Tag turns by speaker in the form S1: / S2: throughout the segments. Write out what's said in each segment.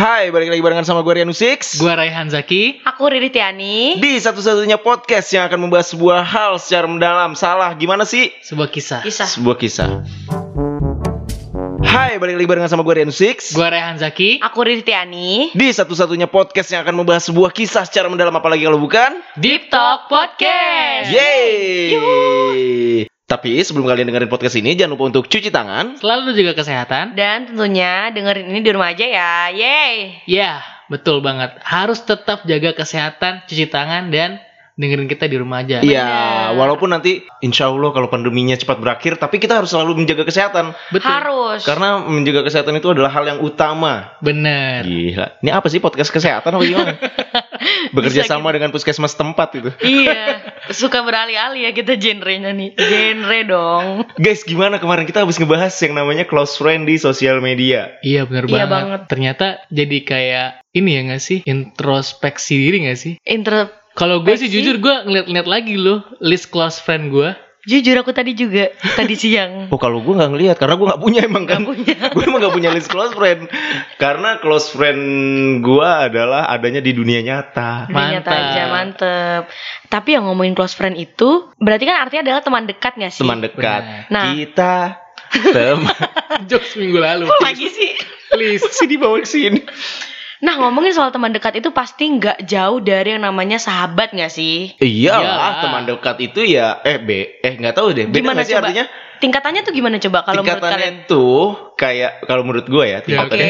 S1: Hai, balik lagi barengan sama gue Rianu Six
S2: Gua Raihan Zaki.
S3: Aku Riri Tiani.
S1: Di satu-satunya podcast yang akan membahas sebuah hal secara mendalam Salah, gimana sih?
S2: Sebuah kisah.
S3: Kisah.
S1: Sebuah kisah Hai, balik lagi barengan sama gue Rianu Six
S2: Gua Raihan Zaki.
S3: Aku Riri Tiani.
S1: Di satu-satunya podcast yang akan membahas sebuah kisah secara mendalam Apalagi kalau bukan
S2: Deep
S3: Talk Podcast.
S1: Yeay Tapi sebelum kalian dengerin podcast ini Jangan lupa untuk cuci tangan
S2: Selalu juga kesehatan.
S3: Dan tentunya dengerin ini di rumah aja ya. Yeay.
S2: Ya, betul banget. Harus tetap jaga kesehatan, cuci tangan dan dengerin kita di rumah aja.
S1: Iya, walaupun nanti insya Allah kalau pandeminya cepat berakhir Tapi kita harus selalu menjaga kesehatan
S2: Betul.
S3: Harus.
S1: Karena menjaga kesehatan itu adalah hal yang utama
S2: Bener.
S1: Gila, ini apa sih podcast kesehatan apa gimana? Bekerja
S3: Bisa
S1: sama dengan puskesmas tempat itu.
S3: iya. Suka beralih-alih ya kita genrenya nih. Genre dong.
S1: Guys, gimana kemarin kita habis ngebahas yang namanya close friend di sosial media?
S2: Iya bener
S3: Iya
S2: banget.
S3: banget.
S2: Ternyata jadi kayak ini ya gak sih? Introspeksi diri gak sih?
S3: Intro.
S2: Kalau gue sih jujur gue ngeliat-ngeliat lagi loh list close friend gue.
S3: Jujur aku tadi juga. Tadi siang.
S1: Oh kalau gue nggak ngelihat karena gue nggak punya emang kan.
S3: Gak punya.
S1: gue emang nggak punya list close friend. Karena close friend gue adalah adanya di dunia nyata.
S3: Dunia
S2: Mantap.
S3: aja mantep. Tapi yang ngomongin close friend itu berarti kan artinya adalah teman dekat gak sih?
S1: Teman dekat.
S2: Benar.
S3: Nah.
S1: Kita teman.
S2: Jokes minggu lalu.
S3: Kok lagi sih?
S2: Please.
S1: sih dibawa ke sini.
S3: Nah ngomongin soal teman dekat itu pasti nggak jauh dari yang namanya sahabat nggak sih?
S1: Iyalah,
S2: Iyalah.
S1: teman dekat itu ya eh B eh nggak tahu deh. Beda
S3: Gimana
S1: sih
S3: coba?
S1: artinya?
S3: Tingkatannya tuh gimana coba kalau menurut kalian?
S1: Tingkatannya tuh kayak kalau menurut gue ya
S2: Ya,
S3: Oke.
S1: tingkatannya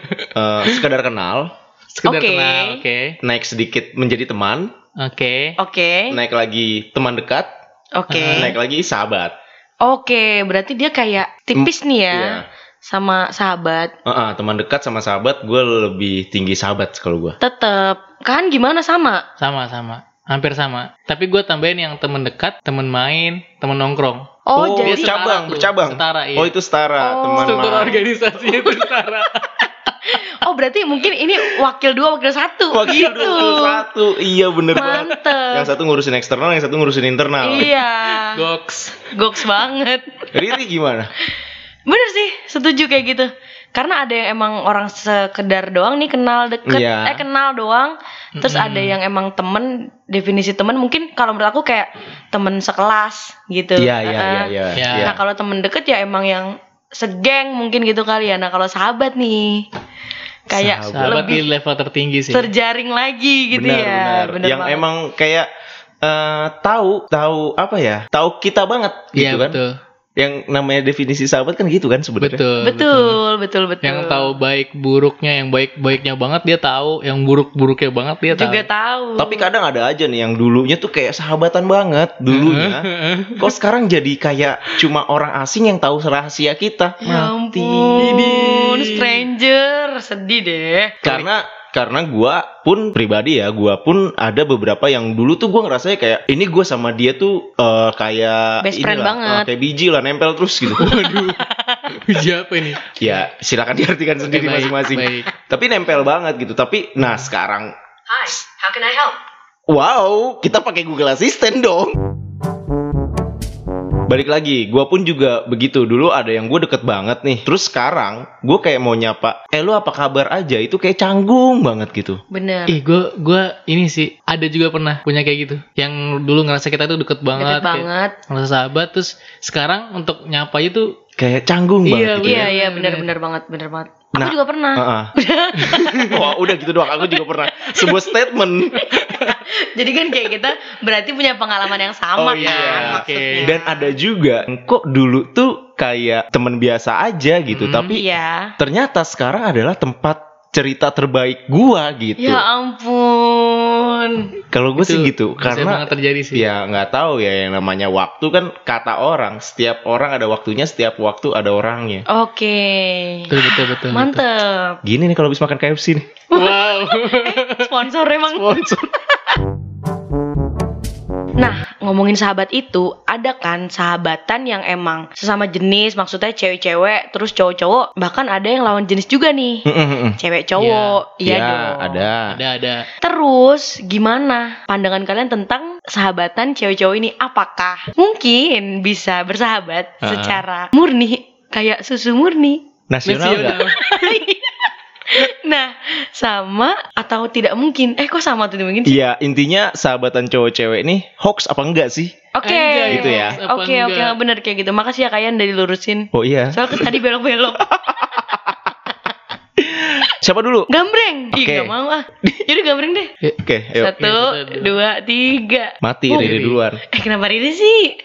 S1: eh, sekedar kenal,
S2: Sekedar
S3: Oke.
S2: kenal. Oke.
S1: naik sedikit menjadi teman,
S2: Oke.
S3: Oke,
S1: naik lagi teman dekat,
S3: oke,
S1: naik lagi sahabat.
S3: oke. Berarti dia kayak tipis nih ya
S1: Iya.
S3: Sama sahabat.
S1: Heeh, teman dekat sama sahabat gue lebih tinggi sahabat kalau gue.
S3: Tetep kan gimana sama?
S2: Sama-sama. Hampir sama. Tapi gue tambahin yang temen dekat, temen main, temen nongkrong.
S3: Oh,
S1: Oh,
S3: jadi
S2: setara
S1: bercabang.
S2: Setara, iya.
S1: Oh itu setara
S3: Oh.
S1: teman
S2: Struktur
S1: main.
S2: organisasinya itu setara.
S3: oh berarti mungkin ini wakil dua wakil satu.
S1: Wakil
S3: gitu.
S1: satu, iya bener banget.
S3: Mantep.
S1: Yang satu ngurusin eksternal, yang satu ngurusin internal.
S3: Iya.
S2: Goks.
S3: Goks banget.
S1: Riri gimana?
S3: Bener sih, setuju kayak gitu. Karena ada yang emang orang sekedar doang nih kenal deket,
S1: Iya.
S3: eh kenal doang. Terus
S2: Mm-mm.
S3: ada yang emang temen, definisi temen mungkin kalau menurut aku kayak temen sekelas gitu.
S1: Iya iya iya iya.
S2: Ya.
S1: iya.
S3: Nah kalau temen deket ya emang yang segeng mungkin gitu kali ya. Nah kalau sahabat nih, kayak
S2: Sahabat di
S3: lebih
S2: level tertinggi sih.
S3: terjaring lagi gitu
S1: benar,
S3: ya.
S1: benar.
S3: Bener
S1: yang
S3: banget.
S1: emang kayak eh, tahu tahu apa ya tahu kita banget
S2: Iya
S1: gitu kan
S2: betul.
S1: Yang namanya definisi sahabat kan gitu kan sebenarnya
S2: Betul.
S3: betul, betul, betul.
S2: Yang tahu baik buruknya, yang baik baiknya banget dia tahu, yang buruk buruknya banget dia tahu.
S3: juga tahu.
S1: tapi kadang ada aja nih yang dulunya tuh kayak sahabatan banget dulunya kok sekarang jadi kayak cuma orang asing yang tahu rahasia kita
S3: Ya
S1: mati
S3: ampun, stranger, sedih deh.
S1: karena karena gua pun pribadi ya gua pun ada beberapa yang dulu tuh gua ngerasanya kayak ini gua sama dia tuh eh, kayak
S3: Best friend
S1: inilah,
S3: banget.
S1: eh, kayak biji lah nempel terus gitu
S2: Waduh. Siapa ini?
S1: ya silakan diartikan sendiri masing-masing
S2: baik.
S1: tapi nempel banget gitu tapi nah sekarang
S3: Hi, how can I help?
S1: wow kita pakai Google Assistant dong balik lagi gua pun juga begitu dulu ada yang gue deket banget nih terus sekarang gue kayak mau nyapa eh lu apa kabar aja itu kayak canggung banget gitu
S3: Bener.
S2: Ih, gue gua ini sih ada juga pernah punya kayak gitu. Yang dulu ngerasa kita tuh deket banget,
S3: Deket
S2: kayak
S3: banget.
S2: ngerasa sahabat, terus sekarang untuk nyapa itu
S1: kayak canggung
S2: Iya,
S1: banget gitu
S3: Iya,
S1: ya.
S3: iya,
S2: bener.
S3: bener, bener banget, bener banget. Aku
S1: Nah,
S3: juga pernah.
S1: Heeh. Wah udah gitu doang Aku juga pernah Sebuah statement
S3: Jadi kan kayak kita berarti punya pengalaman yang
S1: Oh,
S3: sama
S1: iya,
S3: kan
S2: oke.
S3: maksudnya.
S1: Dan ada juga Kok dulu tuh Kayak teman biasa aja gitu
S2: Hmm.
S1: Tapi
S3: Iya.
S1: ternyata sekarang adalah tempat cerita terbaik gua gitu
S3: Ya ampun.
S1: Kalau gue sih
S2: Itu
S1: gitu Karena
S2: terjadi sih.
S1: Ya nggak tahu ya yang namanya waktu kan kata orang setiap orang ada waktunya setiap waktu ada orangnya.
S3: Oke.
S2: Betul betul betul.
S3: Mantep.
S1: Gini nih kalau habis makan KFC nih.
S2: Wow.
S3: Sponsor emang.
S1: Sponsor.
S3: Ngomongin sahabat itu, ada kan sahabatan yang emang sesama jenis, maksudnya cewek-cewek, terus cowok-cowok, bahkan ada yang lawan jenis juga nih. Cewek cowok, iya
S1: ya,
S3: dong.
S1: ada.
S2: ada ada.
S3: Terus gimana pandangan kalian tentang sahabatan cewek-cowok ini? Apakah mungkin bisa bersahabat
S1: Ah.
S3: secara murni kayak susu murni?
S1: Nasional nggak?
S3: Nah, sama atau tidak mungkin? Eh, kok sama atau tidak mungkin sih?
S1: Iya, intinya sahabatan cowok cewek ini hoax apa enggak sih?
S3: Oke.
S2: Anjay,
S1: Gitu ya.
S3: Oke, oke,
S2: enggak?
S3: bener kayak gitu. Makasih ya kalian dari lurusin.
S1: Oh iya.
S3: Soalnya kan tadi belok-belok.
S1: Siapa dulu?
S3: Gambreng. Ih,
S1: Oke.
S3: gak mau ah. Jadi gambreng deh.
S1: Oke, ayo.
S3: Satu,
S2: satu, dua.
S3: dua, tiga.
S1: Mati
S3: Oh.
S1: Riri duluan.
S3: Eh, kenapa Riri sih?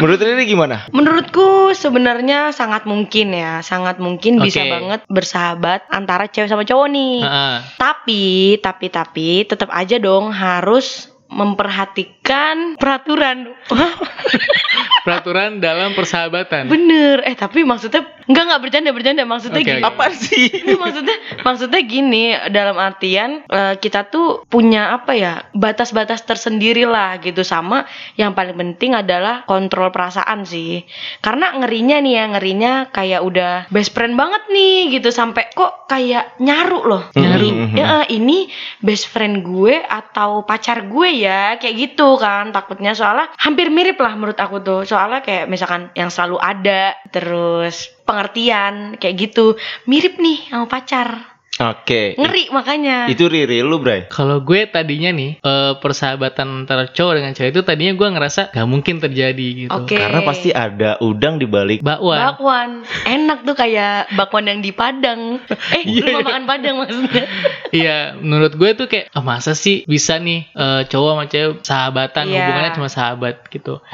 S1: Menurut Riri gimana?
S3: Menurutku sebenarnya sangat mungkin ya, sangat mungkin bisa
S2: Oke.
S3: banget bersahabat antara cewek sama cowok nih.
S2: Heeh.
S3: Tapi, tapi, tapi tetap aja dong harus memperhatikan peraturan.
S2: Peraturan dalam persahabatan.
S3: bener. Eh, tapi maksudnya enggak enggak bercanda bercanda maksudnya
S2: Oke,
S3: gini.
S1: Apa sih?
S3: Ini maksudnya maksudnya gini dalam artian eh, kita tuh punya apa ya batas-batas tersendiri lah gitu sama yang paling penting adalah kontrol perasaan sih karena ngerinya nih ya ngerinya kayak udah best friend banget nih gitu sampai kok kayak nyaru loh
S2: Nyaru.
S1: Mhm.
S3: ya eh, ini best friend gue atau pacar gue ya kayak gitu kan takutnya soalnya hampir mirip lah menurut aku tuh soalnya kayak misalkan yang selalu ada terus pengertian kayak gitu mirip nih sama pacar
S1: Oke.
S3: ngeri makanya
S1: Itu Riri lu, Bray.
S2: Kalau gue tadinya nih eh, persahabatan antara cowok dengan cewek itu tadinya gue ngerasa gak mungkin terjadi gitu.
S3: Oke.
S1: Karena pasti ada udang di balik.
S2: Bakwan.
S3: bakwan enak tuh kayak bakwan yang di Padang eh rumah
S2: iya.
S3: makan Padang maksudnya
S2: Iya, menurut gue tuh kayak ah, masa sih bisa nih eh, cowok sama cewek sahabatan
S3: Iya.
S2: hubungannya cuma sahabat gitu.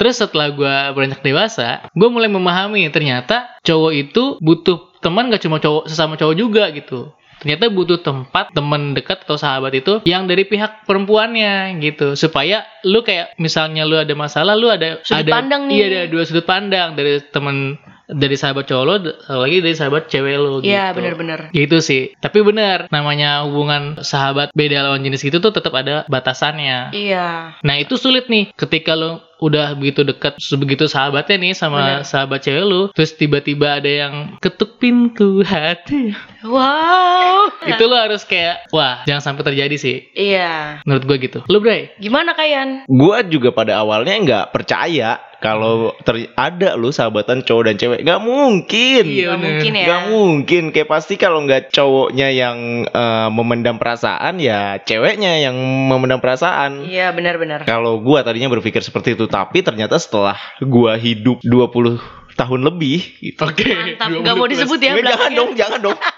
S2: Terus setelah gue beranjak dewasa, gue mulai memahami ternyata cowok itu butuh teman gak cuma cowok sesama cowok juga gitu. Ternyata butuh tempat teman dekat atau sahabat itu yang dari pihak perempuannya gitu supaya lu kayak misalnya lu ada masalah lu ada
S3: Sudut
S2: ada
S3: pandang nih.
S2: iya ada dua sudut pandang dari teman dari sahabat cowok lo lagi dari sahabat cewek lo gitu.
S3: Iya bener-bener
S2: Gitu sih. Tapi benar, namanya hubungan sahabat beda lawan jenis gitu tuh tetap ada batasannya.
S3: iya
S2: Nah, itu sulit nih ketika lo udah begitu dekat sebegitu sahabatnya nih sama
S3: Bener.
S2: sahabat cewek lu, terus tiba-tiba ada yang ketuk pintu hati.
S3: wow
S2: itu lo harus kayak wah, jangan sampai terjadi sih.
S3: iya
S2: Menurut gue gitu. Lu, Bray?
S3: gimana kayan
S1: Gua juga pada awalnya nggak percaya kalau ter- ada lu sahabatan cowok dan cewek. Gak mungkin.
S2: Iya,
S3: Gak
S2: bener.
S3: mungkin ya
S1: Gak mungkin, kayak pasti kalau nggak cowoknya yang eh, memendam perasaan, ya ceweknya yang memendam perasaan.
S3: iya benar-benar
S1: Kalau gua tadinya berpikir seperti itu, tapi ternyata setelah gua hidup 20 tahun lebih gitu.
S2: Oke.
S3: Mantap,
S2: 20
S3: nggak mau
S2: plus.
S3: disebut ya
S1: Eh, jangan
S3: belakangnya.
S1: dong, jangan dong.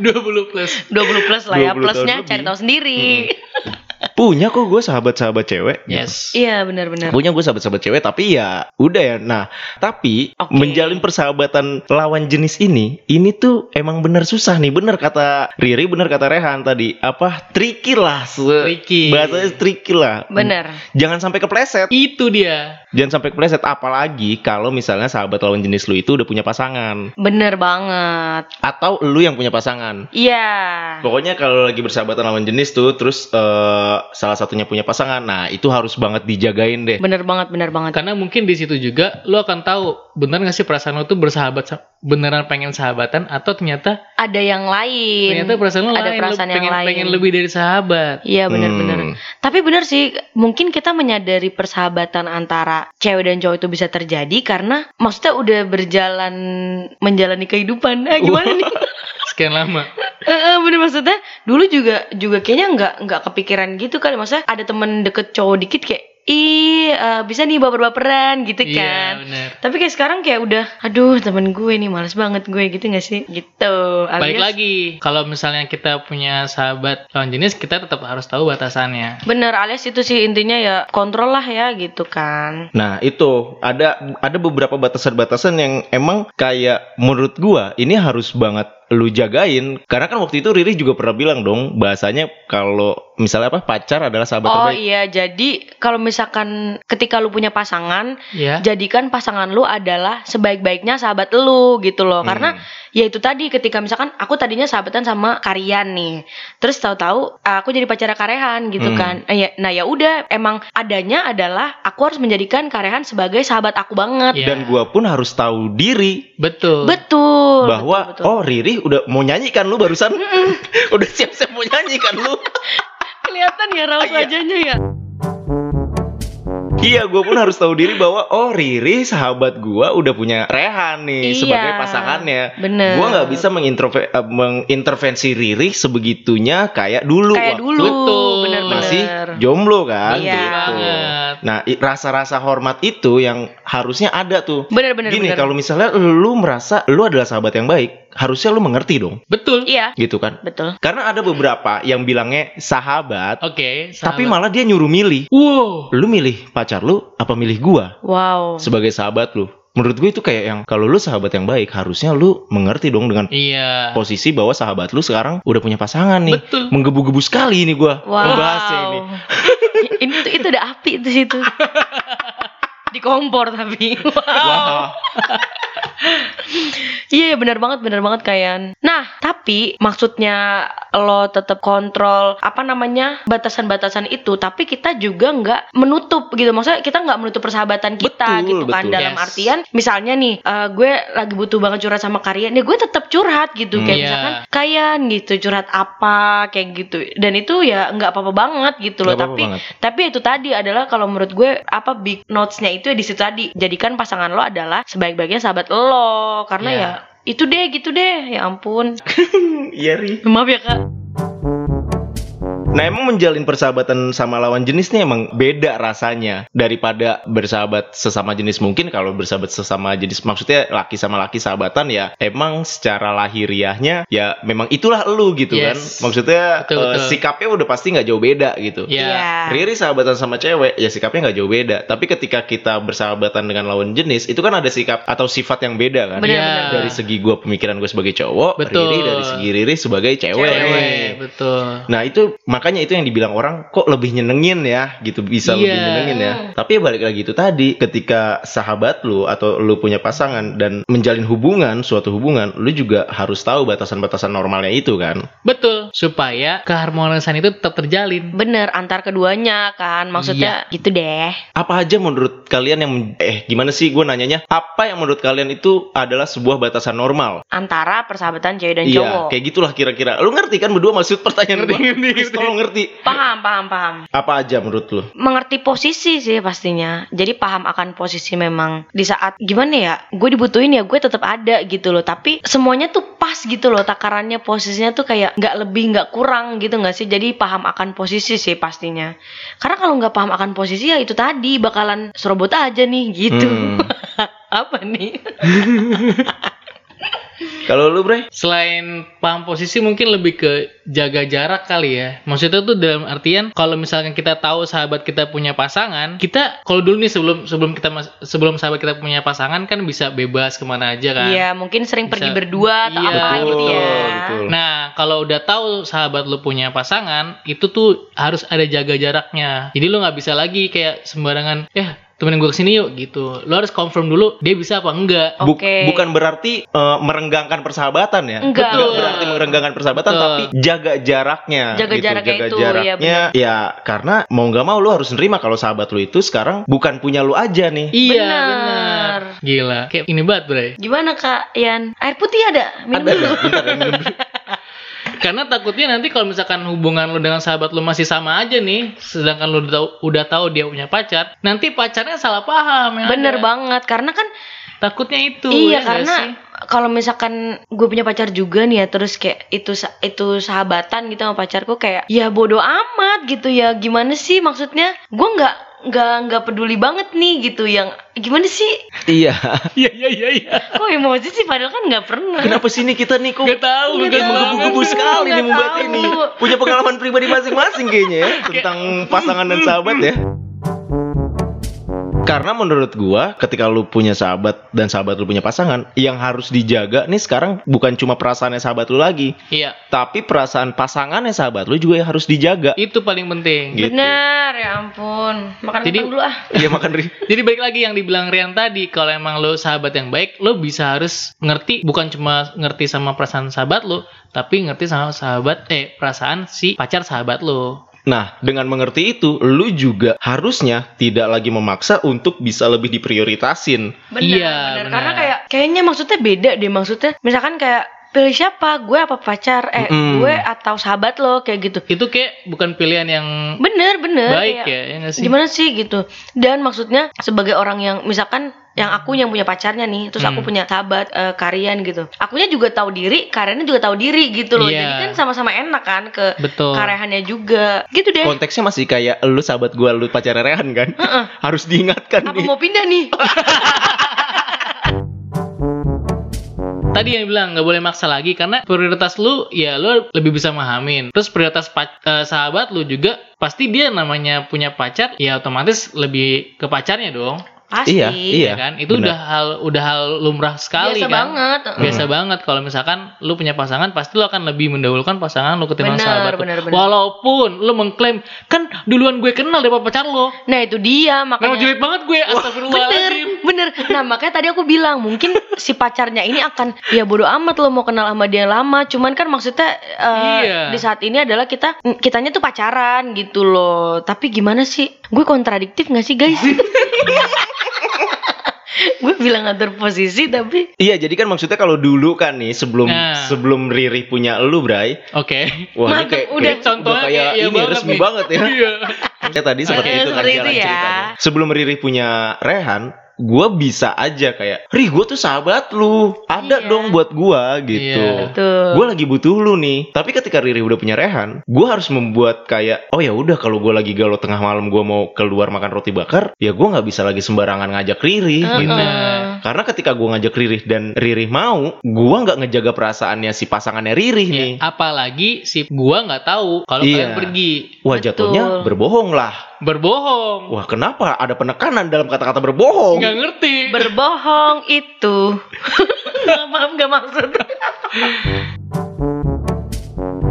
S2: 20 plus.
S3: 20 plus lah ya
S1: 20 tahun
S3: plusnya cari tahu sendiri
S1: Punya kok gue sahabat-sahabat cewek.
S2: Yes.
S3: iya benar-benar
S1: Punya gue sahabat-sahabat cewek tapi ya udah ya. Nah, tapi
S3: Oke.
S1: menjalin persahabatan lawan jenis ini, ini tuh emang bener susah nih. Bener kata Riri, bener kata Rehan tadi. Apa tricky lah. Se-
S2: Tricky.
S1: Bahasanya tricky lah.
S3: bener
S1: Jangan sampai kepleset.
S2: Itu dia.
S1: Jangan sampai kepleset. Apalagi kalau misalnya sahabat lawan jenis lu itu udah punya pasangan.
S3: bener banget
S1: Atau lu yang punya pasangan.
S3: iya
S1: Pokoknya kalau lagi bersahabatan lawan jenis tuh, terus eh, salah satunya punya pasangan, nah itu harus banget dijagain deh.
S3: bener banget bener banget
S2: Karena mungkin di situ juga lo akan tahu bener gak sih perasaan lo tuh bersahabat sa- beneran pengen sahabatan atau ternyata
S3: ada yang lain
S2: ternyata perasaan lo
S3: ada
S2: lain
S3: perasaan
S2: lo
S3: yang
S2: pengen
S3: lain.
S2: pengen lebih dari sahabat.
S3: Iya benar-benar.
S1: Hmm.
S3: Tapi benar sih, mungkin kita menyadari persahabatan antara cewek dan cowok itu bisa terjadi karena maksudnya udah berjalan menjalani kehidupan. Eh, gimana nih?
S2: Sekian lama.
S3: Eh, eh, bener maksudnya dulu juga juga kayaknya nggak nggak kepikiran gitu kali. Maksudnya ada temen deket cowok dikit kayak ih eh, bisa nih baper-baperan gitu
S2: Iya
S3: kan.
S2: bener.
S3: Tapi kayak sekarang kayak udah, aduh temen gue nih males banget gue gitu gak sih? Gitu.
S2: Balik
S3: Alias-
S2: lagi, kalau misalnya kita punya sahabat lawan jenis, kita tetap harus tahu batasannya.
S3: Bener alias itu sih intinya ya kontrol lah ya gitu kan.
S1: Nah itu ada ada beberapa batasan-batasan yang emang kayak menurut gua ini harus banget lu jagain karena kan waktu itu Riri juga pernah bilang dong bahasanya kalau misalnya apa pacar adalah sahabat
S3: Oh
S1: terbaik.
S3: iya, jadi kalau misalkan ketika lu punya pasangan,
S2: Ya.
S3: jadikan pasangan lu adalah sebaik-baiknya sahabat lu gitu loh.
S1: Hmm.
S3: Karena ya itu tadi ketika misalkan aku tadinya sahabatan sama Karian nih. Terus tahu-tahu aku jadi pacar Karehan gitu
S1: Hmm.
S3: kan. Eh, ya- Nah, ya udah emang adanya adalah aku harus menjadikan Karehan sebagai sahabat aku banget.
S2: Iya.
S1: dan gua pun harus tahu diri
S2: Betul.
S3: Betul.
S1: bahwa
S3: betul, betul.
S1: oh Riri udah mau nyanyi kan lu barusan udah siap-siap mau nyanyi kan lu
S3: kelihatan ya raut
S1: Iya.
S3: wajahnya ya.
S1: Iya, gue pun harus tahu diri bahwa oh Riri sahabat gue udah punya Rehan nih
S3: Iya,
S1: sebagai pasangannya.
S3: bener.
S1: Gue nggak bisa menginterve- eh, mengintervensi Riri sebegitunya kayak dulu.
S3: Kayak
S1: waktu
S3: dulu,
S2: Betul.
S1: Masih jomblo kan?
S3: Iya.
S1: gitu.
S2: Banget.
S1: Nah, rasa-rasa hormat itu yang harusnya ada tuh.
S3: Bener-bener.
S1: Gini,
S3: bener.
S1: kalau misalnya lu merasa lu adalah sahabat yang baik, harusnya lu mengerti dong,
S2: Betul.
S3: Iya,
S1: gitu kan?
S3: betul.
S1: Karena ada beberapa yang bilangnya sahabat,
S2: Oke.
S1: tapi
S2: sahabat.
S1: malah dia nyuruh milih.
S2: Wow.
S1: Lu milih pacar lu apa milih gua
S3: Wow.
S1: sebagai sahabat lu? Menurut gue itu kayak yang kalau lu sahabat yang baik, harusnya lu mengerti dong dengan
S2: Iya.
S1: posisi bahwa sahabat lu sekarang udah punya pasangan nih.
S2: Betul.
S1: Menggebu-gebu sekali ini gua
S3: Wow.
S1: membahasnya ini.
S3: ini tuh itu ada api di situ. di kompor tapi.
S1: Wah.
S3: Iya benar banget benar banget kayan. Nah tapi maksudnya lo tetap kontrol apa namanya batasan-batasan itu, tapi kita juga nggak menutup gitu. Maksudnya kita nggak menutup persahabatan kita
S1: Betul,
S3: gitu kan.
S1: betul.
S3: Dalam
S2: Yes.
S3: artian misalnya nih eh, gue lagi butuh banget curhat sama Karyan, ya gue tetap curhat gitu.
S1: Hmm.
S3: Kayak
S2: Iya.
S3: misalkan kayan gitu curhat apa kayak gitu. Dan itu ya nggak apa-apa banget gitu loh.
S1: Nggak apa-apa
S3: Tapi
S1: banget.
S3: tapi itu tadi adalah kalau menurut gue apa big notes-nya itu ya di situ tadi. Jadikan pasangan lo adalah sebaik-baiknya sahabat lo karena
S2: Iya.
S3: ya itu deh gitu deh. Ya ampun.
S1: Iya, Ri.
S3: Maaf ya, Kak.
S1: Nah emang menjalin persahabatan sama lawan jenis nih emang beda rasanya daripada bersahabat sesama jenis mungkin kalau bersahabat sesama jenis maksudnya laki sama laki sahabatan ya emang secara lahiriahnya ya memang itulah lu gitu kan
S2: Yes.
S1: maksudnya
S2: Betul, betul.
S1: sikapnya udah pasti nggak jauh beda gitu.
S2: Iya.
S1: Riri sahabatan sama cewek ya sikapnya nggak jauh beda tapi ketika kita bersahabatan dengan lawan jenis itu kan ada sikap atau sifat yang beda kan
S3: Bener,
S2: Iya.
S3: bener.
S1: dari segi gua pemikiran gue sebagai cowok
S2: Betul.
S1: Riri dari segi Riri sebagai cewek,
S2: Cewek, betul.
S1: Nah itu makanya itu yang dibilang orang kok lebih nyenengin ya gitu bisa
S2: Iya.
S1: lebih nyenengin ya. Tapi ya balik lagi itu tadi ketika sahabat lu atau lu punya pasangan dan menjalin hubungan suatu hubungan lu juga harus tahu batasan-batasan normalnya itu kan.
S2: Betul. Supaya keharmonisan itu tetap terjalin.
S3: Bener antar keduanya kan. Maksudnya gitu deh.
S1: Apa aja menurut kalian yang eh gimana sih gue nanyanya? Apa yang menurut kalian itu adalah sebuah batasan normal?
S3: Antara persahabatan cewek dan
S1: Iya,
S3: cowok.
S1: kayak gitulah kira-kira. Lu ngerti kan berdua maksud pertanyaan gue? Please tolong ngerti.
S3: Paham, paham, paham.
S1: Apa aja menurut lu?
S3: Mengerti posisi sih pastinya. Jadi paham akan posisi memang di saat gimana ya? Gue dibutuhin ya gue tetap ada gitu loh. Tapi semuanya tuh pas gitu loh. Takarannya posisinya tuh kayak nggak lebih nggak kurang gitu nggak sih? Jadi paham akan posisi sih pastinya. Karena kalau nggak paham akan posisi ya itu tadi bakalan serobot aja nih gitu.
S1: Hmm.
S3: Apa nih?
S1: Kalau lu, Bre?
S2: Selain paham posisi mungkin lebih ke jaga jarak kali ya. Maksudnya tuh dalam artian kalau misalkan kita tahu sahabat kita punya pasangan, kita kalau dulu nih sebelum sebelum kita sebelum sahabat kita punya pasangan kan bisa bebas ke mana aja kan.
S3: Iya mungkin sering pergi
S2: Bisa-
S3: berdua atau
S2: Iya,
S3: apa
S1: betul,
S3: gitu ya.
S1: betul.
S2: Nah, kalau udah tahu sahabat lu punya pasangan, itu tuh harus ada jaga jaraknya. Jadi lu nggak bisa lagi kayak sembarangan, ya temenin gue ke sini yuk gitu. Lu harus confirm dulu dia bisa apa enggak.
S1: Buk-
S3: Oke.
S1: bukan berarti eh, merenggangkan persahabatan ya.
S3: Enggak.
S1: Nggak
S2: Betul.
S1: berarti merenggangkan persahabatan
S2: Betul.
S1: tapi jaga jaraknya.
S3: Jaga
S1: gitu.
S3: jaraknya
S1: jaga
S3: itu, ya
S1: jaraknya. Ya, karena mau nggak mau lu harus nerima kalau sahabat lu itu sekarang bukan punya lu aja nih.
S2: Iya,
S3: Benar.
S2: benar. Gila. Kayak ini banget, Bre.
S3: Gimana kak Ian? Air putih ada? Minum
S1: Ada
S3: dulu.
S1: nggak? Bentar, ya, minum dulu.
S2: Karena takutnya nanti kalau misalkan hubungan lu dengan sahabat lu masih sama aja nih, sedangkan lu udah tahu, udah tahu dia punya pacar, nanti pacarnya salah paham ya.
S3: Bener banget karena kan
S2: Takutnya itu.
S3: iya
S2: ya
S3: karena kalau misalkan gue punya pacar juga nih ya terus kayak itu itu sahabatan gitu sama pacarku kayak ya bodoh amat gitu ya gimana sih maksudnya gue nggak nggak nggak peduli banget nih gitu yang gimana sih
S1: Iya.
S2: Iya, iya, iya, iya.
S3: kok emosi sih padahal kan nggak pernah
S1: Kenapa sih nih kita nih kok
S2: Gak tahu,
S3: Nggak
S1: menggebu-gebu
S3: Nggak
S1: sekali nih membahas ini. Punya pengalaman pribadi masing-masing kayaknya ya tentang pasangan dan sahabat ya. Karena menurut gua ketika lu punya sahabat dan sahabat lu punya pasangan, yang harus dijaga nih sekarang bukan cuma perasaannya sahabat lu lagi,
S2: Iya,
S1: tapi perasaan pasangannya sahabat lu juga yang harus dijaga.
S2: itu paling penting.
S1: Gitu.
S3: bener ya ampun makan
S2: Jadi-
S3: dulu ah
S1: Iya makan Ri.
S2: Jadi balik lagi yang dibilang Rian tadi, kalau emang lo sahabat yang baik, lo bisa harus ngerti bukan cuma ngerti sama perasaan sahabat lo, tapi ngerti sama sahabat eh perasaan si pacar sahabat lo.
S1: Nah, dengan mengerti itu, lu juga harusnya tidak lagi memaksa untuk bisa lebih diprioritasin.
S3: Benar,
S2: Iya,
S3: benar.
S2: benar.
S3: Karena kayak kayaknya maksudnya beda deh maksudnya. Misalkan kayak pilih siapa? Gue apa pacar? Eh,
S1: Mm-mm.
S3: gue atau sahabat lo kayak gitu.
S2: Itu kayak bukan pilihan yang
S3: Bener, bener.
S2: baik
S3: kayak,
S2: ya, ya sih?
S3: Gimana sih gitu? Dan maksudnya sebagai orang yang misalkan yang aku yang punya pacarnya nih, terus aku
S2: Hmm.
S3: punya sahabat eh, Karian gitu. Akunya juga tahu diri, Kariannya juga tahu diri gitu loh.
S2: Iya.
S3: Jadi kan sama-sama enak kan ke
S2: Betul.
S3: karehannya juga. Gitu deh.
S1: Konteksnya masih kayak lu sahabat gua lu pacar Rehan kan?
S3: Heeh.
S1: Harus diingatkan
S3: Apa
S1: nih.
S3: mau pindah nih?
S2: Tadi yang bilang nggak boleh maksa lagi karena prioritas lu ya lu lebih bisa memahamin. Terus prioritas pac- eh, sahabat lu juga pasti dia namanya punya pacar ya otomatis lebih ke pacarnya dong.
S3: Pasti.
S1: Iya, iya.
S2: ya kan? Itu
S1: benar.
S2: udah hal udah hal lumrah sekali
S3: Biasa
S2: kan.
S3: banget.
S2: Biasa banget kalau misalkan lu punya pasangan pasti lu akan lebih mendahulukan pasangan lu ketimbang
S3: Benar,
S2: sahabat. lu.
S3: benar, benar.
S2: Walaupun lu mengklaim kan duluan gue kenal daripada pacar lo.
S3: Nah itu dia
S2: Memang
S3: makanya.
S2: jelek banget gue,
S3: Bener,
S2: astagfirullahaladzim.
S3: bener. Nah makanya tadi aku bilang mungkin si pacarnya ini akan ya bodo amat lo mau kenal sama dia lama. Cuman kan maksudnya eh,
S2: Iya.
S3: di saat ini adalah kita kitanya tuh pacaran gitu loh. Tapi gimana sih? Gue kontradiktif gak sih guys? gue bilang ngatur posisi tapi
S1: Iya, jadi kan maksudnya kalau dulu kan nih sebelum
S2: Nah.
S1: sebelum Riri punya lu, Bray.
S2: Oke.
S1: Wah, ini
S3: Mantap,
S1: kayak,
S3: udah.
S1: kayak
S2: Contohnya
S1: udah kayak
S2: kayak iya
S1: ini
S2: banget
S1: resmi
S2: nih.
S1: banget ya.
S2: Iya.
S1: Ya tadi seperti
S3: Oke,
S1: itu kan
S3: seperti itu ya.
S1: ceritanya. Sebelum Riri punya Rehan, gue bisa aja kayak, Ri, gue tuh sahabat lu, ada
S3: Iya.
S1: dong buat gue gitu.
S2: Iya.
S1: Gue lagi butuh lu nih. Tapi ketika Riri udah punya Rehan, gue harus membuat kayak, oh ya udah kalau gue lagi galau tengah malam gue mau keluar makan roti bakar, ya gue nggak bisa lagi sembarangan ngajak Riri
S3: Heeh.
S1: gitu. Karena ketika gue ngajak Riri dan Riri mau, gue nggak ngejaga perasaannya si pasangannya Riri nih.
S2: Ya, apalagi si gua nggak tahu kalau
S1: Iya.
S2: kalian pergi
S1: Wah
S3: Betul.
S1: jatuhnya berbohong lah.
S2: berbohong.
S1: Wah kenapa ada penekanan dalam kata-kata berbohong?
S2: Nggak ngerti.
S3: berbohong itu maaf gak maksud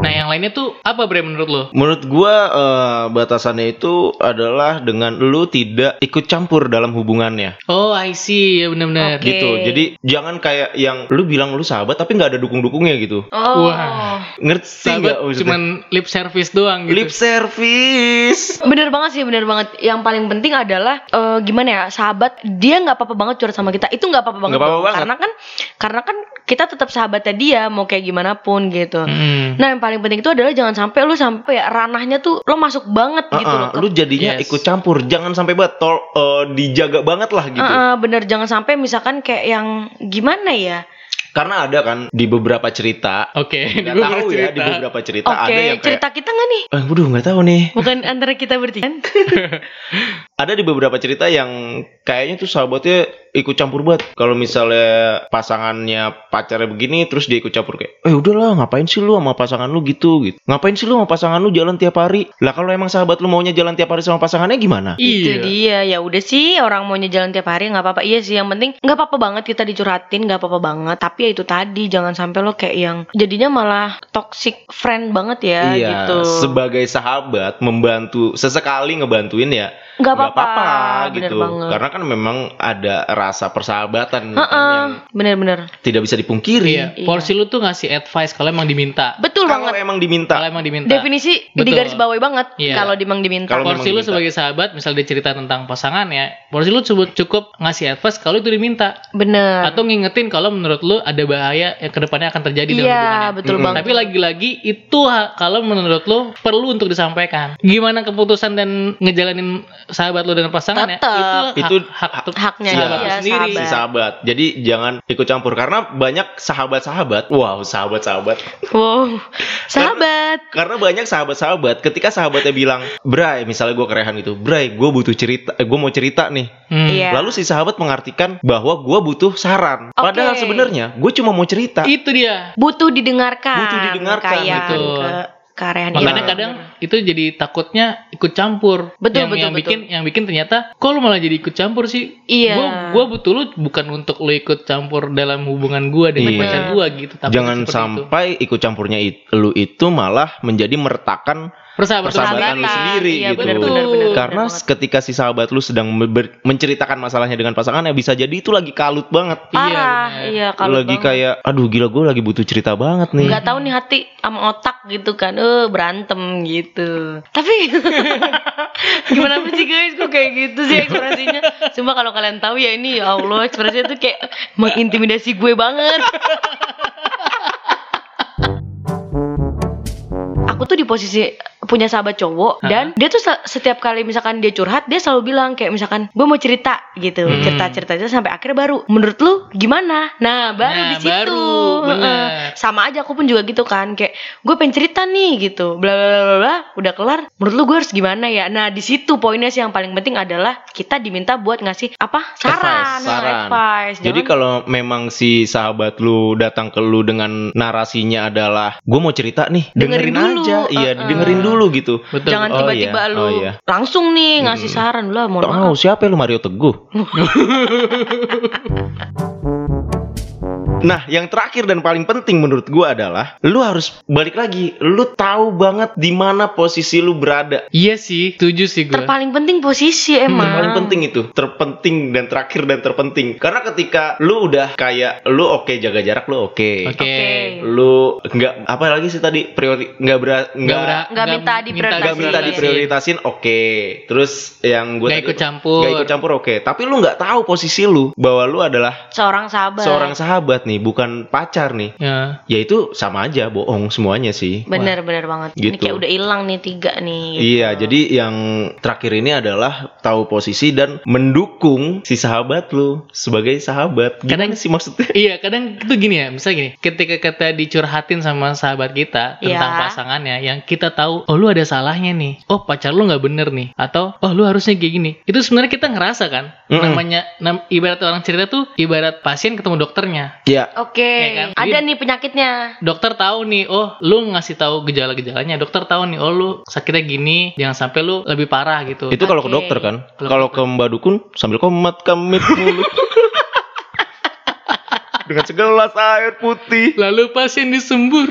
S2: nah, yang lainnya tuh apa Bre menurut lo?
S1: Menurut gua eh, batasannya itu adalah dengan lu tidak ikut campur dalam hubungannya
S2: Oh, I see. Ya benar-benar.
S3: Oke.
S1: gitu. Jadi jangan kayak yang lu bilang lu sahabat tapi nggak ada dukung-dukungnya gitu.
S3: oh
S2: Wah.
S1: Ngerti
S2: Sahabat
S1: nggak
S2: cuman lip service doang gitu.
S1: lip service.
S3: Bener banget sih, bener banget. Yang paling penting adalah eh, gimana ya, sahabat dia nggak apa-apa banget curhat sama kita. Itu nggak apa-apa banget.
S1: Nggak apa-apa
S3: dong.
S1: banget.
S3: Karena kan, karena kan kita tetap sahabatnya dia, mau kayak gimana pun gitu.
S2: Mm.
S3: Nah, yang paling penting itu adalah jangan sampai lu sampai ya ranahnya tuh lo masuk banget gitu
S1: Uh-uh,
S3: loh. ke-
S1: lu jadinya
S2: Yes.
S1: ikut campur, jangan sampai banget tol eh, dijaga banget lah gitu.
S3: Uh-uh, bener jangan sampai misalkan kayak yang gimana ya?
S1: Karena ada kan di beberapa cerita,
S2: Oke, di
S1: nggak
S2: beberapa
S1: tahu ya
S2: cerita.
S1: di beberapa cerita
S3: Oke,
S1: ada yang kayak,
S3: cerita kita nggak nih?
S1: eh, waduh nggak tahu nih.
S3: Bukan antara kita bertiga kan?
S1: Ada di beberapa cerita yang kayaknya tuh sahabatnya ikut campur banget. Kalau misalnya pasangannya pacarnya begini, terus dia ikut campur kayak, eh udahlah ngapain sih lu sama pasangan lu gitu gitu. Ngapain sih lu sama pasangan lu jalan tiap hari? Lah kalau emang sahabat lu maunya jalan tiap hari sama pasangannya gimana?
S3: Itu
S2: Iya.
S3: dia ya udah sih orang maunya jalan tiap hari nggak apa-apa iya sih yang penting nggak apa-apa banget kita dicurhatin nggak apa-apa banget tapi ya itu tadi jangan sampai lo kayak yang jadinya malah toxic friend banget ya
S1: iya,
S3: gitu
S1: sebagai sahabat membantu sesekali ngebantuin ya
S3: nggak
S1: nggak
S3: apa-apa
S1: gitu.
S3: banget
S1: Karena kan memang ada rasa persahabatan
S3: Heeh,
S1: yang
S3: bener-bener
S1: tidak bisa dipungkiri.
S2: Iya. Porsi lu tuh ngasih advice kalau emang diminta.
S3: betul
S1: Kalau
S3: banget
S1: emang diminta.
S2: Kalau emang diminta.
S3: definisi di
S2: Betul.
S3: garis bawahi banget
S2: Iya.
S3: kalau dimang diminta
S1: Kalau
S2: porsi
S1: memang
S2: lu
S1: diminta.
S2: sebagai sahabat, misal dia cerita tentang pasangan ya, porsi lu cukup, cukup ngasih advice kalau itu diminta.
S3: bener
S2: Atau ngingetin kalau menurut lu ada bahaya yang ke depannya akan terjadi dalam
S3: iya
S2: hubungannya.
S3: betul
S1: Mm-mm.
S3: banget
S2: Tapi lagi-lagi itu kalau menurut lu perlu untuk disampaikan. Gimana keputusan dan ngejalanin sahabat lu dengan pasangan ya?
S3: Tetep.
S2: Itu hak,
S1: Itu
S2: hak,
S3: hak- haknya
S2: sahabat lu sendiri.
S1: si sahabat. Jadi jangan ikut campur karena banyak sahabat-sahabat. Wow, sahabat-sahabat.
S3: wow sahabat
S1: Karena banyak sahabat-sahabat ketika sahabatnya bilang, "Bray, misalnya gue kerehan gitu. Bray, gue butuh cerita, eh, gue mau cerita nih."
S2: Hmm.
S3: Iya.
S1: Lalu si sahabat mengartikan bahwa gue butuh saran. Padahal
S3: Oke.
S1: sebenarnya gue cuma mau cerita.
S2: Itu dia.
S3: butuh didengarkan
S1: Butuh didengarkan,
S3: kayak
S2: betul.
S3: ke karehan
S2: Makanya
S3: itu.
S2: kadang itu jadi takutnya ikut campur.
S3: Betul,
S2: yang,
S3: betul,
S2: yang
S3: betul.
S2: bikin yang bikin ternyata kok lu malah jadi ikut campur sih?
S3: Iya.
S2: Gua gua butuh lu bukan untuk lu ikut campur dalam hubungan gua dengan
S1: Iya.
S2: pacar gua gitu.
S1: Jangan
S2: seperti itu.
S1: sampai ikut campurnya it- lu itu malah menjadi meretakan
S2: persahabatan,
S1: persahabatan lu
S3: Persahabatan.
S1: sendiri
S3: Iya,
S1: gitu.
S3: benar,
S1: Karena
S3: banget.
S1: ketika si sahabat lu sedang ber- menceritakan masalahnya dengan pasangannya bisa jadi itu lagi kalut banget.
S3: parah
S2: bener.
S3: iya kalau
S1: lagi kayak aduh gila gue lagi butuh cerita banget nih.
S3: nggak tahu nih hati sama otak gitu kan eh berantem gitu tapi gimana sih guys kok kayak gitu sih ekspresinya cuma kalau kalian tahu ya ini ya Allah ekspresinya tuh kayak mengintimidasi gue banget aku tuh di posisi punya sahabat cowok
S2: Hah?
S3: dan dia tuh se- setiap kali misalkan dia curhat dia selalu bilang kayak misalkan gue mau cerita gitu.
S2: Hmm.
S3: cerita cerita cerita sampai akhirnya baru. Menurut lu gimana? Nah baru
S2: Nah,
S3: di situ.
S2: baru,
S3: sama aja aku pun juga gitu kan kayak gue pengen cerita nih gitu. Bla bla bla bla, udah kelar. Menurut lu gue harus gimana ya? Nah di situ poinnya sih yang paling penting adalah kita diminta buat ngasih apa? Saran
S1: Advice, saran.
S3: advice
S1: Jadi kalau memang si sahabat lu datang ke lu dengan narasinya adalah gue mau cerita nih,
S3: Dengerin
S1: dengerin,
S3: dulu,
S1: aja, iya
S3: uh-uh.
S1: dengerin dulu gitu.
S2: Betul.
S3: jangan
S1: Oh,
S3: tiba-tiba
S1: iya.
S3: lu
S1: Oh, iya.
S3: langsung nih ngasih
S1: Hmm.
S3: saran lah maaf
S1: Oh siapa lu Mario Teguh? Nah, yang terakhir dan paling penting menurut gua adalah lu harus balik lagi. Lu tahu banget di mana posisi lu berada.
S2: Iya sih, setuju sih gue.
S3: terpaling penting posisi emang
S1: Yang paling penting itu, terpenting dan terakhir dan terpenting. Karena ketika lu udah kayak lu oke jaga jarak lu oke.
S2: Oke.
S3: Oke.
S1: Lu nggak apa lagi sih tadi priori nggak ber
S2: Nggak
S1: nggak
S3: minta diprioritasin.
S1: nggak minta diprioritasin oke. Terus yang gue
S2: Nggak ikut campur.
S1: Nggak ikut campur oke. Tapi lu nggak tahu posisi lu bahwa lu adalah
S3: seorang sahabat
S1: seorang sahabat nih, bukan pacar nih.
S2: Ya.
S1: Ya itu sama aja bohong semuanya sih.
S3: bener bener banget ini
S1: Gitu.
S3: kayak udah hilang nih tiga nih gitu.
S1: Iya, jadi yang terakhir ini adalah tahu posisi dan mendukung si sahabat lu sebagai sahabat. Gimana
S2: Kadang-
S1: sih maksudnya?
S2: Iya, kadang itu gini ya, misalnya gini, ketika kita dicurhatin sama sahabat kita tentang
S3: Iya.
S2: pasangannya, yang kita tahu, oh lu ada salahnya nih, oh pacar lu nggak bener nih, atau oh lu harusnya kayak gini. Itu sebenarnya kita ngerasa kan,
S1: Mm-mm.
S2: namanya, nam- ibarat orang cerita tuh, ibarat pasien ketemu dokternya.
S1: Ya,
S3: oke
S2: Ya kan?
S3: ada nih penyakitnya
S2: Dokter tahu nih, oh lu ngasih tahu gejala-gejalanya, dokter tahu nih, oh lu sakitnya gini, jangan sampai lu lebih parah gitu.
S1: itu kalau ke
S3: Oke.
S1: dokter kan.
S2: Kalau ke
S1: ke Mbak Dukun sambil komat kamit mulut. Dengan segelas air putih.
S2: Lalu pasien disembur.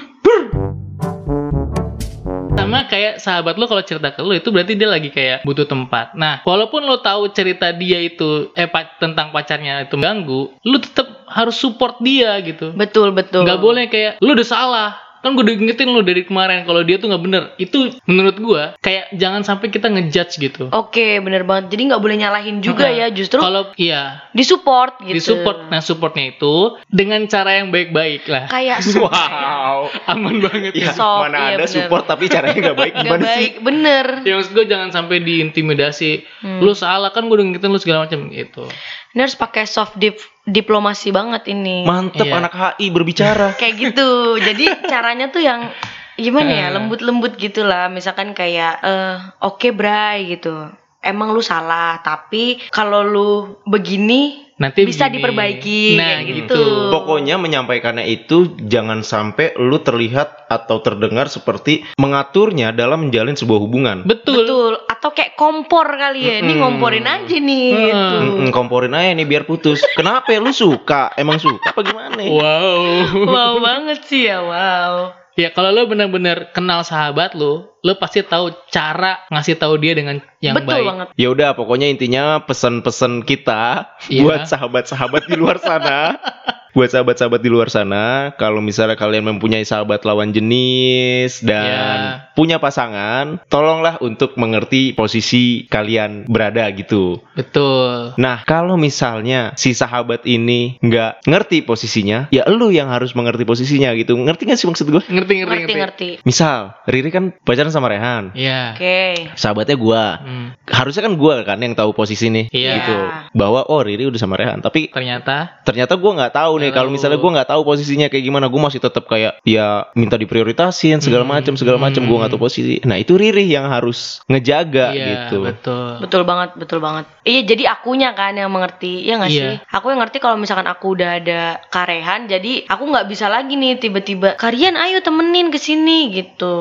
S2: Sama kayak sahabat lo kalau cerita ke lo itu berarti dia lagi kayak butuh tempat. Nah, walaupun lo tahu cerita dia itu eh pa- tentang pacarnya itu mengganggu, lo tetap harus support dia gitu.
S3: betul betul
S2: Nggak boleh kayak lo udah salah. Kan gue udah ingetin lo dari kemarin kalau dia tuh nggak bener. Itu menurut gue kayak jangan sampai kita ngejudge gitu.
S3: oke bener banget jadi nggak boleh nyalahin juga
S2: Heeh.
S3: ya justru
S2: Kalau iya,
S3: disupport gitu
S2: disupport. Nah, supportnya itu dengan cara yang baik-baik lah.
S3: kayak
S1: Wow.
S2: Aman banget
S1: Ya,
S2: ya.
S3: Sok,
S1: mana
S3: iya
S1: ada
S3: bener.
S1: support tapi caranya nggak baik gimana sih?
S3: baik bener
S2: Ya maksud gue jangan sampai diintimidasi.
S3: Hmm.
S2: Lu salah kan gue udah ngingetin lu segala macam gitu.
S3: Ini harus pakai soft dip diplomasi banget ini
S1: Mantep
S2: Iya.
S1: anak HI berbicara.
S3: kayak gitu jadi caranya tuh yang gimana ya
S2: Eh.
S3: lembut-lembut gitulah misalkan kayak eh oke Bray gitu emang lu salah tapi kalau lu begini
S2: Nanti
S3: bisa
S2: begini.
S3: diperbaiki
S2: Nah, gitu.
S3: gitu.
S1: Pokoknya menyampaikannya itu jangan sampai lu terlihat atau terdengar seperti mengaturnya dalam menjalin sebuah hubungan.
S2: Betul.
S3: betul atau kayak kompor kali ya ini
S1: Mm-mm.
S3: ngomporin aja nih
S2: Mm-mm.
S3: gitu
S1: Mm-mm, komporin aja nih biar putus. Kenapa lu suka? Emang suka apa gimana?
S2: Wow.
S3: wow banget sih ya wow
S2: ya kalau lu benar-benar kenal sahabat lu, lu pasti tahu cara ngasih tahu dia dengan yang
S3: betul
S2: baik.
S3: banget
S1: Ya udah pokoknya intinya pesan-pesan kita
S2: Iya.
S1: buat sahabat-sahabat di luar sana. buat sahabat-sahabat di luar sana, kalau misalnya kalian mempunyai sahabat lawan jenis dan
S2: Iya.
S1: punya pasangan, tolonglah untuk mengerti posisi kalian berada gitu.
S2: Betul.
S1: Nah, kalau misalnya si sahabat ini nggak ngerti posisinya, ya lu yang harus mengerti posisinya gitu. Ngerti nggak sih maksud gue?
S2: Ngerti ngerti
S3: ngerti
S2: ngerti.
S3: ngerti
S1: Misal, Riri kan pacaran sama Rehan.
S2: Iya.
S3: oke
S1: Sahabatnya gua.
S2: Hmm.
S1: Harusnya kan gua kan yang tahu posisi nih.
S2: Iya.
S1: Gitu. Bahwa oh Riri udah sama Rehan. Tapi
S2: Ternyata
S1: ternyata gua nggak tahu nih kalau misalnya gua nggak tahu posisinya kayak gimana. Gua masih tetap kayak ya minta diprioritasin segala
S2: Hmm.
S1: macam segala macam. Gua nggak tahu posisi. Nah, itu Riri yang harus ngejaga
S2: iya,
S1: gitu.
S2: betul.
S3: Betul banget, betul banget. Iya, jadi akunya kan yang mengerti, ya nggak
S2: Iya.
S3: sih? Aku yang ngerti kalau misalkan aku udah ada karehan, jadi aku nggak bisa lagi nih tiba-tiba kalian ayo temenin ke sini gitu.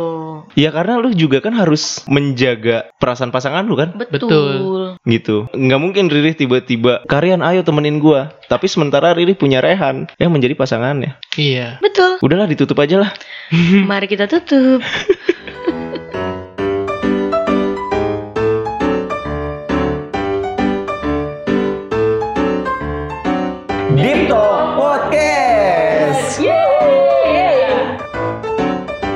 S1: Ya karena lu juga kan harus menjaga perasaan pasangan lu kan.
S3: Betul.
S2: Betul.
S1: Gitu nggak mungkin Riri tiba-tiba kalian ayo temenin gua tapi sementara Riri punya Rehan yang menjadi pasangannya
S2: Iya.
S3: Betul.
S1: udahlah ditutup aja lah
S3: Mari kita tutup.
S1: Deep Talk